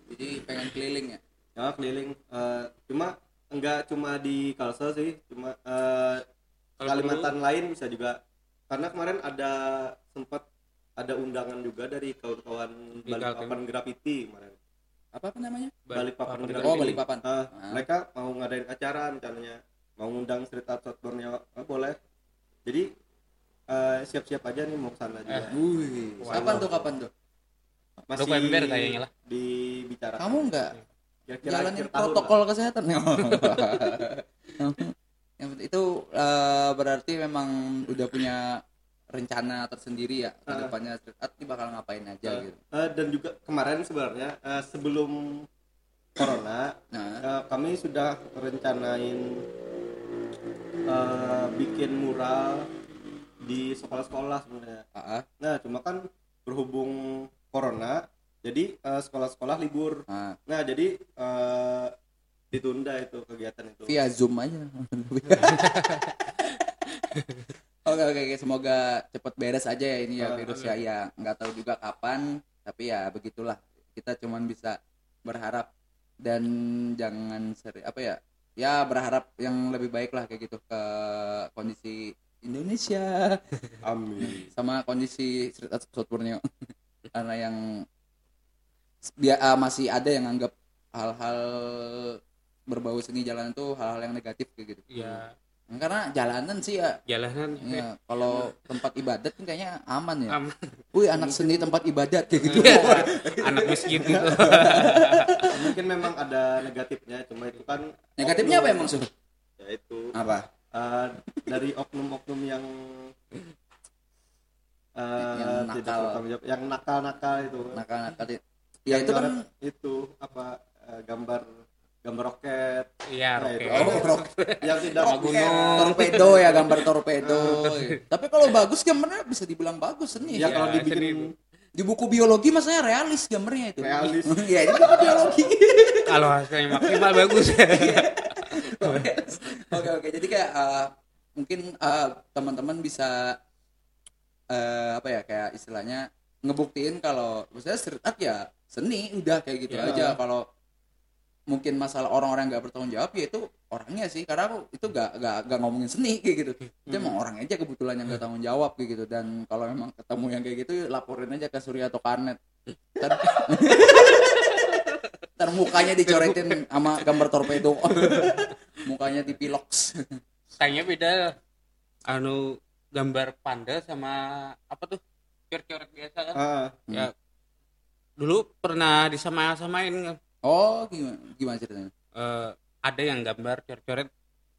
Jadi pengen keliling ya? Ya keliling. Eh, cuma enggak cuma di Kalsel sih cuma eh, Kalau Kalimantan lain bisa juga. Karena kemarin ada sempat ada undangan juga dari kawan-kawan Balikpapan Graffiti kemarin apa apa namanya? Balikpapan Graffiti oh Balikpapan Ah, Ah. mereka mau ngadain acara rencananya mau ngundang Street Art South Borneo Ah, boleh. Jadi eh, siap-siap aja nih mau ke sana juga. Wih, Wow. kapan tuh kapan tuh? Masih November kayaknya lah. dibicarakan. Kamu nggak kira-kira jalanin protokol lah. kesehatan? Yang itu eh, berarti memang udah punya rencana tersendiri ya ke Ah. depannya street art ini bakal ngapain aja Ah. gitu. Eh, dan juga kemarin sebenarnya eh, sebelum corona nah. eh, kami sudah rencanain eh, bikin mural di sekolah-sekolah sebenarnya. Ah, ah, nah cuma kan berhubung corona jadi sekolah-sekolah libur. Ah. nah jadi eh, ditunda itu kegiatan itu. Via zoom aja oke oke oke. Semoga cepet beres aja ya ini ya virus ya. ya nggak tahu juga kapan tapi ya begitulah. Kita cuman bisa berharap dan jangan seri apa ya ya berharap yang lebih baik lah kayak gitu ke kondisi Indonesia. Amin. Sama kondisi South Borneo karena yang dia ah, masih ada yang anggap hal-hal berbau seni jalanan tuh hal-hal yang negatif kayak gitu. Iya, karena jalanan sih ya. Jalanan ya, kalau tempat ibadat kan kayaknya aman ya. Aman. wih anak seni tempat ibadat kayak gitu. Anak miskin gitu. mungkin memang ada negatifnya cuma itu kan negatifnya apa emang sur? Ya itu apa? eh, dari oknum-oknum yang eh, Yang nakal. tidak jawab yang nakal-nakal itu. Nakal-nakal ya. Yang itu kan itu apa eh, gambar gambar roket Iya, Nah, oke. itu. oh rock yang tidak Sama gunung. torpedo ya gambar torpedo tapi kalau bagus gambarnya bisa dibilang bagus seni ya sih. kalau seni dibikin itu. di buku biologi maksudnya realis gambarnya itu Realis. ya itu buku biologi Kalau hasilnya maksimal bagus. oke oke jadi kayak eh, mungkin eh, teman-teman bisa eh, apa ya kayak istilahnya ngebuktiin kalau maksudnya street art ya seni udah kayak gitu Ya. aja kalau mungkin masalah orang-orang nggak bertanggung jawab ya itu orangnya sih karena aku itu gak, gak, gak ngomongin seni kayak gitu itu emang orang aja kebetulan yang gak tanggung jawab kayak gitu dan kalau memang ketemu yang kayak gitu laporin aja ke Surya atau Kanet Ntar, ntar mukanya dicoretin sama gambar torpedo mukanya dipiloks Kayaknya beda anu gambar panda sama apa tuh? Coret-coret biasa kan. Ah, Ya. Dulu pernah disama-samain kan. Oh gimana gimana ceritanya Eh, ada yang gambar coret-coret,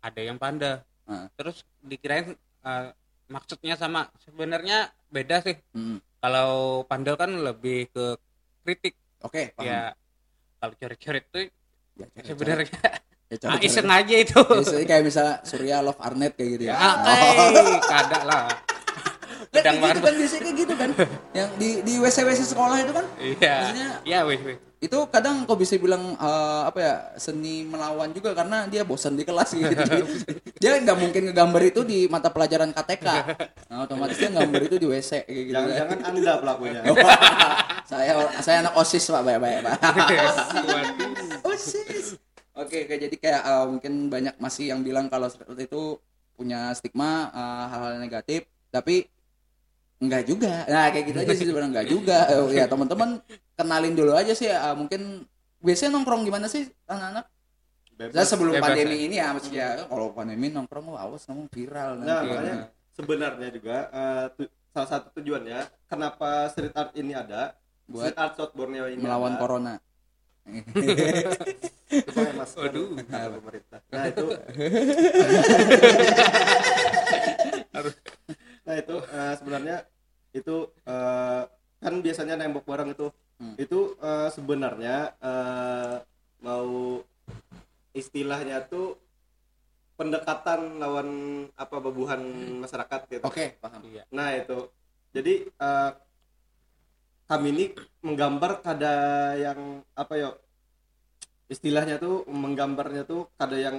ada yang panda. Ah. Terus dikirain eh, maksudnya sama. Sebenarnya beda sih. Hmm. Kalau panda kan lebih ke kritik oke paham. ya. Kalau coret-coret tuh Ya, sebenarnya Ya, ah, iseng aja itu. Biasanya kayak misalnya Surya Love Arnet kayak gitu ya. Ah, Oh. eh, kada lah. Kan Pedang gitu banget. kan biasanya kayak gitu kan. Yang di di WC WC sekolah itu kan Iya. Iya, wes, wes. Itu kadang kok bisa bilang eh, apa ya seni melawan juga karena dia bosan di kelas gitu. Jadi, dia nggak mungkin ngegambar itu di mata pelajaran KTK. Nah, otomatis dia gambar itu di WC kayak gitu. jangan-jangan anda pelakunya saya saya anak OSIS Pak, baik-baik Pak. OSIS. Oke, oke, jadi kayak eh, mungkin banyak masih yang bilang kalau itu punya stigma eh, hal-hal negatif, tapi enggak juga. Nah, kayak gitu aja sih sebenarnya enggak juga. Ya teman-teman kenalin dulu aja sih eh, mungkin biasanya nongkrong gimana sih anak-anak? Bebas sebelum bebas, pandemi ini ya maksudnya kalau pandemi nongkrong wah, awas ngomong viral Nah, nanti. makanya sebenarnya juga tu- salah satu tujuannya kenapa street art ini ada, Buat street art South Borneo ini melawan ada, corona. masker Waduh. kata pemerintah. Nah, itu Nah, itu eh, sebenarnya itu eh, kan biasanya nembok barang itu. Hmm. Itu eh, sebenarnya eh, mau istilahnya tuh pendekatan lawan apa bebuhan masyarakat gitu. Oke, paham. Iya. Nah itu, jadi eh, kami ini menggambar kada yang apa ya istilahnya tuh menggambarnya tuh kada yang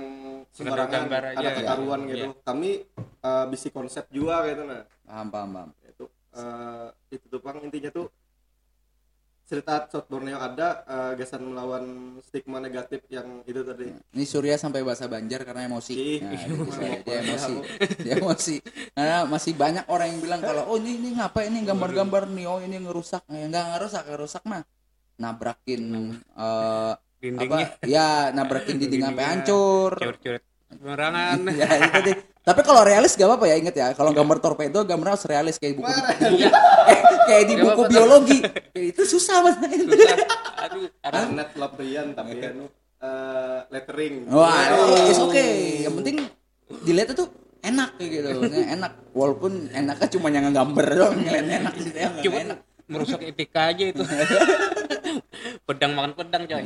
sembarangan, kada ya. ketaruan Iya. gitu. Kami eh, bisi konsep juga gitu nah. Paham, paham, paham. Itu eh, itu tuh bang intinya tuh cerita South Borneo ada eh, gesan melawan stigma negatif yang itu tadi. Ini Surya sampai bahasa Banjar karena emosi. Nah, iya, gitu dia emosi. Dia emosi. Karena masih banyak orang yang bilang kalau oh ini ini ngapain ini gambar-gambar nih oh ini ngerusak. Enggak ngerusak, ngerusak mah nabrakin eh, Dindingnya apa? Ya, nabrakin dinding sampai hancur. coret-coret sembarangan. ya, itu deh. Tapi kalau realis gak apa-apa ya inget ya. Kalau gambar torpedo gambarnya harus realis kayak buku, buku- kayak, kayak di buku biologi. Kayak itu susah mas. Susah. Aduh, aduh. Arnet Labrian tapi anu eh, lettering. Wah, it's okay. Yang penting dilihat itu enak kayak gitu. Enak. Walaupun enaknya cuma yang ngegambar doang, ngeliat enak sih yang nggak Cuma enak. merusak etika aja itu. pedang makan pedang coy.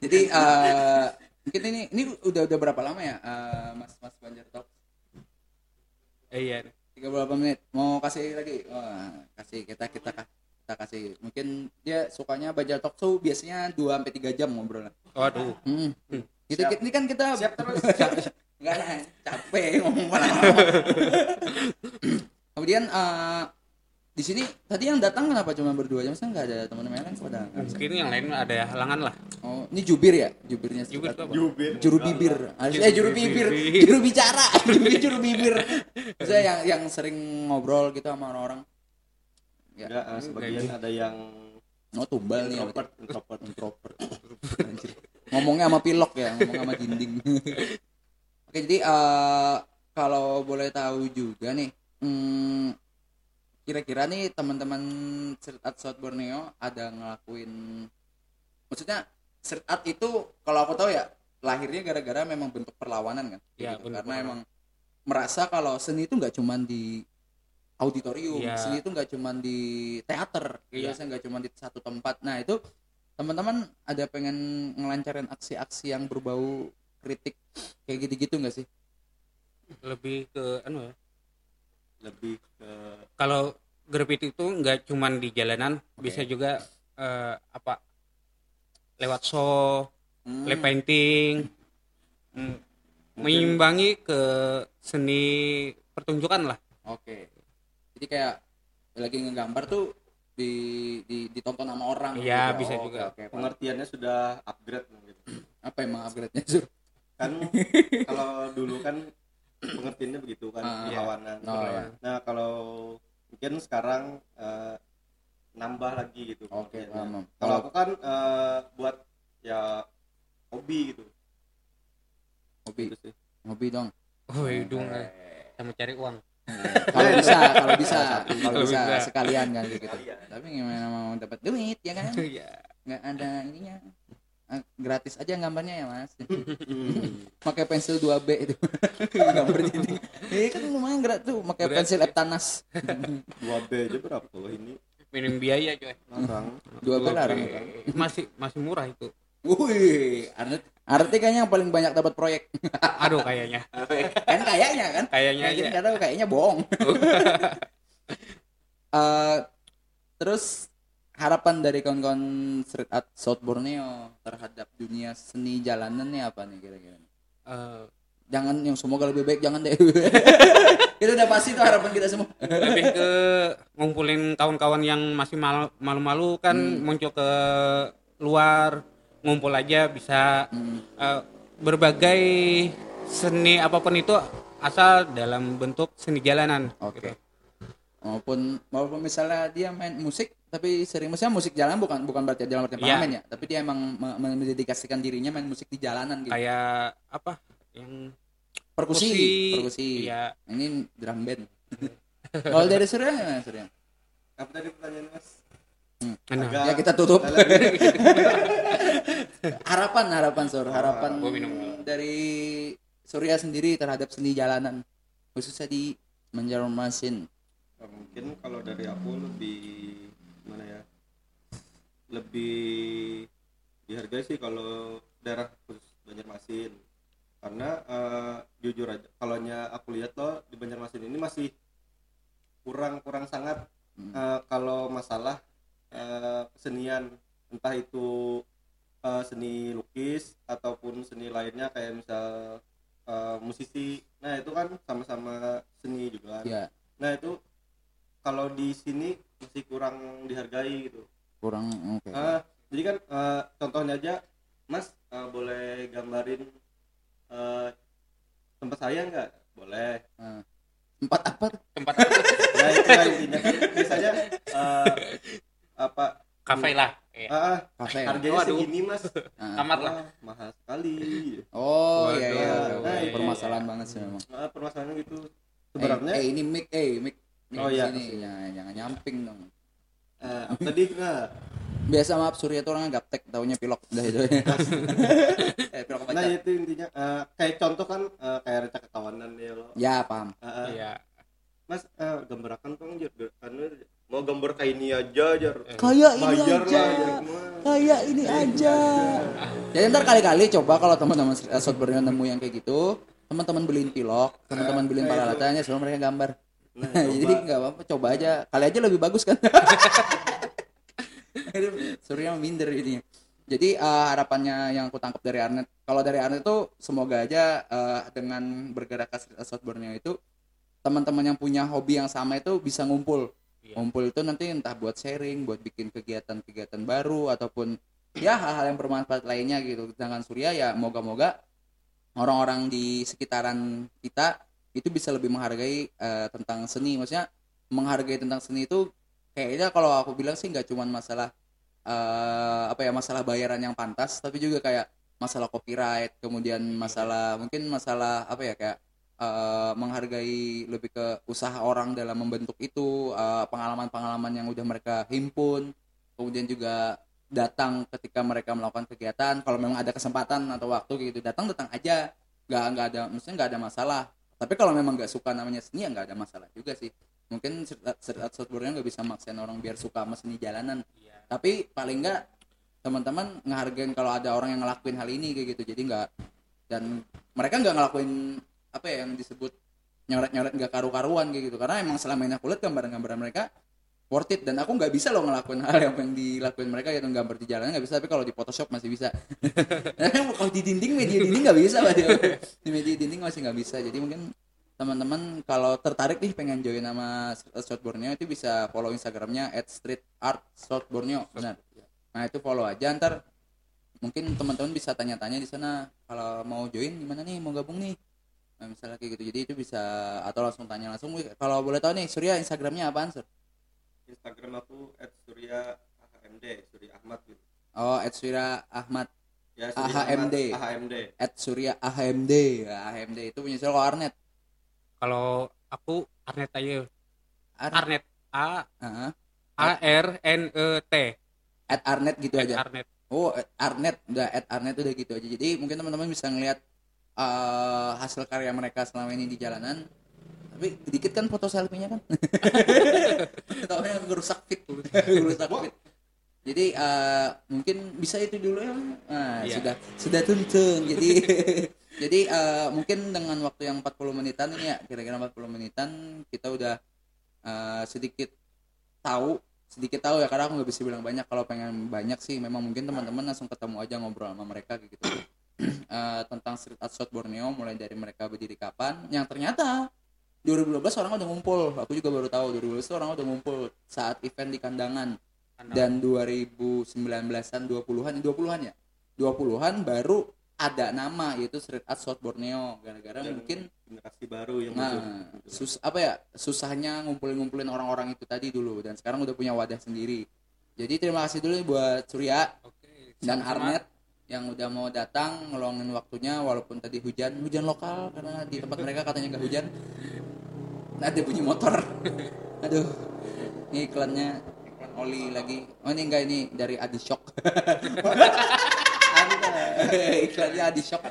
Jadi eh, mungkin ini ini udah udah berapa lama ya eh, Mas Mas Banjar Talk? Eh, Iya. 38 menit. Mau kasih lagi? Wah, kasih kita kita kita kasih. Mungkin dia sukanya Banjar Talk tuh biasanya 2 sampai 3 jam ngobrolnya. Waduh. Hmm. Gitu, Siap. ini kan kita Siap terus. Enggak nah, capek ngomong. Kemudian eh, di sini tadi yang datang kenapa cuma berdua aja? Masa nggak ada teman-teman yang lain pada? Mungkin yang lain ada halangan lah. Oh, ini jubir ya? Jubirnya Jubir apa? Jubir. Juru bibir. Eh juru bibir, bibir. juru bicara, juru, juru bibir. Saya yang yang sering ngobrol gitu sama orang-orang. Ya. Enggak, eh, sebagian ada yang Oh, tumbal nih. introvert, introvert. introvert. Anjir. Ngomongnya sama pilok ya, ngomong sama dinding. Oke, jadi eh, kalau boleh tahu juga nih, hmm, kira-kira nih teman-teman street art South Borneo ada ngelakuin, maksudnya street art itu kalau aku tahu ya lahirnya gara-gara memang bentuk perlawanan kan Iya, gitu. karena perlawanan. emang merasa kalau seni itu nggak cuman di auditorium Iya. seni itu nggak cuman di teater kayak Iya. biasanya nggak cuman di satu tempat nah itu teman-teman ada pengen ngelancarin aksi-aksi yang berbau kritik kayak gitu-gitu nggak sih lebih ke anu ya lebih ke kalau graffiti itu nggak cuman di jalanan Oke. bisa juga eh, apa lewat show Hmm, lab painting mm, mengimbangi ke seni pertunjukan lah oke jadi kayak lagi ngegambar tuh di, di ditonton sama orang Iya, gitu. bisa Oke, juga. paham. pengertiannya sudah upgrade gitu. apa emang upgrade-nya Sur? kan kalau dulu kan pengertiannya begitu kan iya. perlawanan Oh, iya. nah kalau mungkin sekarang eh, nambah lagi gitu. Oke, pengertiannya. paham. kalau aku kan eh, buat ya hobi gitu. Hobi. Gitu sih. hobi dong. Oh hidung Eh, sama cari uang. Kalau bisa kalau bisa. Kalau bisa. Sekalian kan gitu. Tapi gimana mau dapat duit ya kan? Iya. nggak ada ininya gratis aja gambarnya ya mas. Hmm. pakai pensil 2B itu. Gambar ini. Ini kan lumayan gratis tuh pakai pensil ya. Eptanas. 2B aja berapa loh ini? Minim biaya coy. Larang 2B larang. Masih masih murah itu. Wih, arti, arti kayaknya yang paling banyak dapat proyek. aduh kayaknya. Kan kayaknya kan? kayaknya aja. kayaknya, kayaknya bohong. Eh, terus harapan dari kawan-kawan street art South Borneo terhadap dunia seni jalanan nih apa nih kira-kira? Eh, Jangan yang semoga lebih baik, jangan deh. Itu udah pasti tuh harapan kita semua. lebih ke ngumpulin kawan-kawan yang masih mal- malu-malu kan Hmm. muncul ke luar ngumpul aja bisa Hmm. eh, berbagai seni apa pun itu asal dalam bentuk seni jalanan Oke. gitu. Maupun maupun misalnya dia main musik tapi sering musiknya musik jalan bukan bukan berarti dalam arti Iya. pengamen ya, tapi dia emang me- me- mendedikasikan dirinya main musik di jalanan gitu. kayak apa yang perkusi, perkusi, perkusi. iya. Ini drum band. Kalau dari Surya gimana Surya? apa tadi pertanyaan mas Agak- Ya kita tutup. Harapan harapan Sur, harapan dulu. dari Surya sendiri terhadap seni jalanan khususnya di Banjarmasin. Nah, mungkin kalau dari aku lebih mana ya lebih dihargai sih kalau daerah khusus Banjarmasin karena eh, jujur aja kalau aku lihat loh di Banjarmasin ini masih kurang kurang sangat Hmm. eh, kalau masalah eh, kesenian entah itu eh, seni lukis ataupun seni lainnya kayak misal eh, musisi nah itu kan sama-sama seni juga kan. Ya, Nah itu kalau di sini masih kurang dihargai gitu. kurang oke. Ah, jadi kan eh, contohnya aja, Mas eh, boleh gambarin eh, tempat saya nggak? Boleh. Empat apa? tuh? tempat Nah itu kan intinya kan biasanya eh, apa? kafe lah Iya. ah, ah, Kafe. harganya Waduh. segini Mas. Ah. kamar lah mahal sekali. Oh iya iya. Nah, iya. permasalahan banget sih memang. Ah, permasalahannya gitu. Eh, Sebenarnya eh, ini mic eh mic. Oh, iya. sini. Jangan, jangan nyamping dong. eh, apa tadi nah, Biasa maaf Surya tuh orangnya gaptek, taunya pilok udah itu. eh, pilok nah itu intinya eh, kayak contoh kan eh, kayak rencana ketawanan ya lo. Ya, paham. Ah, ah. iya Mas, eh, gambar akan kong jar, anu, mau gambar kayak ini aja jar. Kayak ini Bayar aja. Mah. Kayak ini aja. Jadi ntar kali-kali coba kalau teman-teman uh, software nemu yang kayak gitu, teman-teman beliin pilok, teman-teman beliin nah itu. peralatannya, sebelum mereka gambar. Nah, Jadi nggak apa-apa, coba aja. Kali aja lebih bagus kan. Surya minder ini. Jadi uh, harapannya yang aku tangkap dari Arnet, kalau dari Arnet itu semoga aja uh, dengan bergerak ke Borneo itu teman-teman yang punya hobi yang sama itu bisa ngumpul. Iya. Ngumpul itu nanti entah buat sharing, buat bikin kegiatan-kegiatan baru ataupun ya hal-hal yang bermanfaat lainnya gitu. Sedangkan Surya ya moga-moga orang-orang di sekitaran kita itu bisa lebih menghargai eh, tentang seni. Maksudnya menghargai tentang seni itu kayaknya kalau aku bilang sih nggak cuma masalah eh, apa ya masalah bayaran yang pantas, tapi juga kayak masalah copyright, kemudian masalah mungkin masalah apa ya kayak eh, menghargai lebih ke usaha orang dalam membentuk itu, pengalaman-pengalaman yang udah mereka himpun, kemudian juga datang ketika mereka melakukan kegiatan. Kalau memang ada kesempatan atau waktu gitu datang datang aja. Nggak nggak ada maksudnya nggak ada masalah tapi kalau memang nggak suka namanya seni ya nggak ada masalah juga sih. Mungkin art skateboardnya nggak bisa maksain orang biar suka sama seni jalanan. Iya. tapi paling nggak teman-teman ngehargain kalau ada orang yang ngelakuin hal ini kayak gitu. Jadi nggak dan mereka nggak ngelakuin apa ya yang disebut nyoret-nyoret nggak karu-karuan kayak gitu. Karena emang selama ini aku lihat gambaran-gambaran mereka worth it. Dan aku nggak bisa loh ngelakuin hal yang yang dilakuin mereka yaitu gambar di jalanan nggak bisa tapi kalau di Photoshop masih bisa. Kalau di dinding media dinding nggak bisa lah di media dinding masih nggak bisa. Jadi mungkin teman-teman kalau tertarik nih pengen join nama Short Borneo itu bisa follow Instagramnya at street art short Borneo benar. Nah itu follow aja ntar. Mungkin teman-teman bisa tanya-tanya di sana kalau mau join gimana nih? Mau gabung nih? Nah, misalnya kayak gitu. Jadi itu bisa atau langsung tanya langsung. Kalau boleh tahu nih Surya Instagramnya apaan Sur? Instagram aku @surya_ahmd Surya Ahmad gitu. Oh at Surya Ahmad. Ya AHMD. Ahmad, AHMD at Surya AHMD Ya, AHMD itu punya Surya kalau Arnet? Kalau aku Arnet aja. Arnet. Arnet. A Heeh. A R N E T. At Arnet gitu aja? Arnet. Oh, at Arnet. Udah at Arnet udah gitu aja. Jadi mungkin teman-teman bisa ngelihat eh, hasil karya mereka selama ini di jalanan. Tapi dikit kan foto selfie-nya kan. Taunya ngerusak fit, ngerusak fit. Jadi eh, mungkin bisa itu dulu ya. Nah, Iya. sudah sudah tuntun. Jadi jadi eh, mungkin dengan waktu yang 40 menitan ini ya, kira-kira 40 menitan kita udah eh, sedikit tahu sedikit tahu ya karena aku nggak bisa bilang banyak kalau pengen banyak sih memang mungkin teman-teman langsung ketemu aja ngobrol sama mereka gitu Eh, tentang street art shot Borneo mulai dari mereka berdiri kapan yang ternyata 2012 orang udah ngumpul. Aku juga baru tahu 2012 orang udah ngumpul saat event di kandangan. Dan 2019-an 20-an 20-an ya? 20-an baru ada nama yaitu street art shot Borneo. Gara-gara mungkin generasi baru yang Nah, muncul. sus apa ya susahnya ngumpulin-ngumpulin orang-orang itu tadi dulu. Dan sekarang udah punya wadah sendiri. Jadi terima kasih dulu buat Surya Oke, dan. Arnet yang udah mau datang ngeluangin waktunya walaupun tadi hujan. Hujan lokal karena di tempat mereka katanya nggak hujan. Ada bunyi motor. Aduh, ini iklannya iklan oli lagi. Oh ini enggak ini dari Adi Shock. iklannya Adi Shock.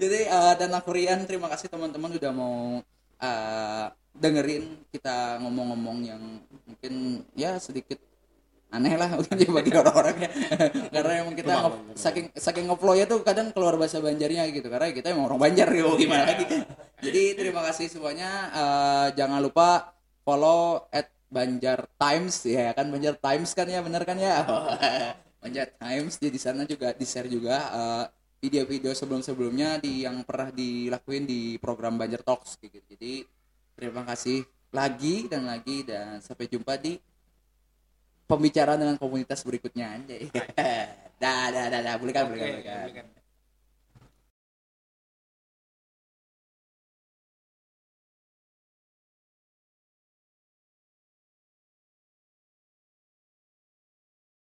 Jadi eh, dan aku Rian terima kasih teman-teman udah mau eh, dengerin kita ngomong-ngomong yang mungkin ya sedikit aneh lah mungkin ya bagi orang-orangnya karena emang kita nge- saking saking ngeflow tuh kadang keluar bahasa Banjarnya gitu. Karena kita emang orang Banjar gitu gimana lagi? Jadi terima kasih semuanya. Eh, jangan lupa follow at Banjar Times ya kan? Banjar Times kan ya bener kan ya? Banjar Times jadi di sana juga di share juga eh, video-video sebelum-sebelumnya di yang pernah dilakuin di program Banjar Talks gitu. Jadi terima kasih lagi dan lagi dan sampai jumpa di pembicaraan dengan komunitas berikutnya anjay. dah dah dah dah boleh kan boleh kan, kan. kan.